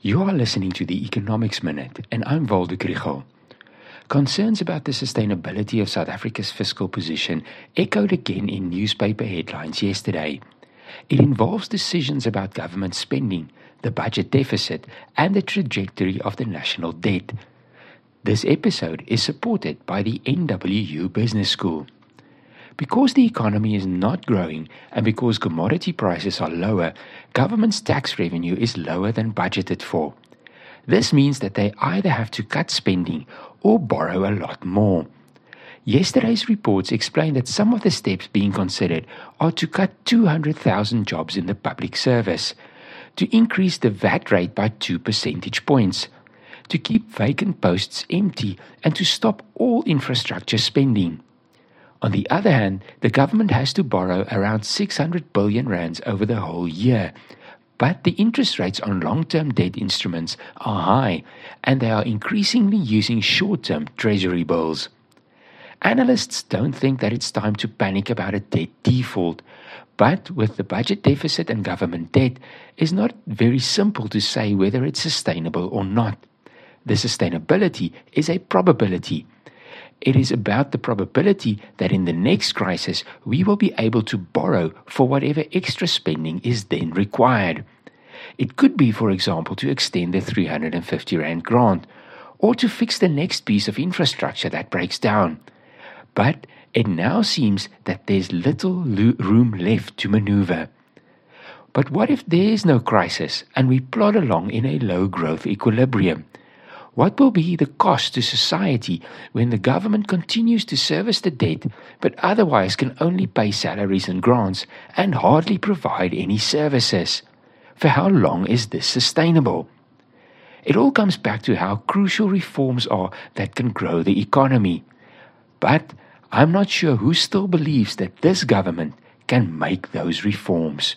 You are listening to the Economics Minute, and I'm Waldo Krugell. Concerns about the sustainability of South Africa's fiscal position echoed again in newspaper headlines yesterday. It involves decisions about government spending, the budget deficit, and the trajectory of the national debt. This episode is supported by the NWU Business School. Because the economy is not growing and because commodity prices are lower, government's tax revenue is lower than budgeted for. This means that they either have to cut spending or borrow a lot more. Yesterday's reports explain that some of the steps being considered are to cut 200,000 jobs in the public service, to increase the VAT rate by 2 percentage points, to keep vacant posts empty, and to stop all infrastructure spending. On the other hand, the government has to borrow around 600 billion rands over the whole year. But the interest rates on long term debt instruments are high, and they are increasingly using short term treasury bills. Analysts don't think that it's time to panic about a debt default, but with the budget deficit and government debt, it's not very simple to say whether it's sustainable or not. The sustainability is a probability. It is about the probability that in the next crisis we will be able to borrow for whatever extra spending is then required. It could be, for example, to extend the 350 Rand grant or to fix the next piece of infrastructure that breaks down. But it now seems that there's little room left to maneuver. But what if there is no crisis and we plod along in a low growth equilibrium? What will be the cost to society when the government continues to service the debt but otherwise can only pay salaries and grants and hardly provide any services? For how long is this sustainable? It all comes back to how crucial reforms are that can grow the economy. But I'm not sure who still believes that this government can make those reforms.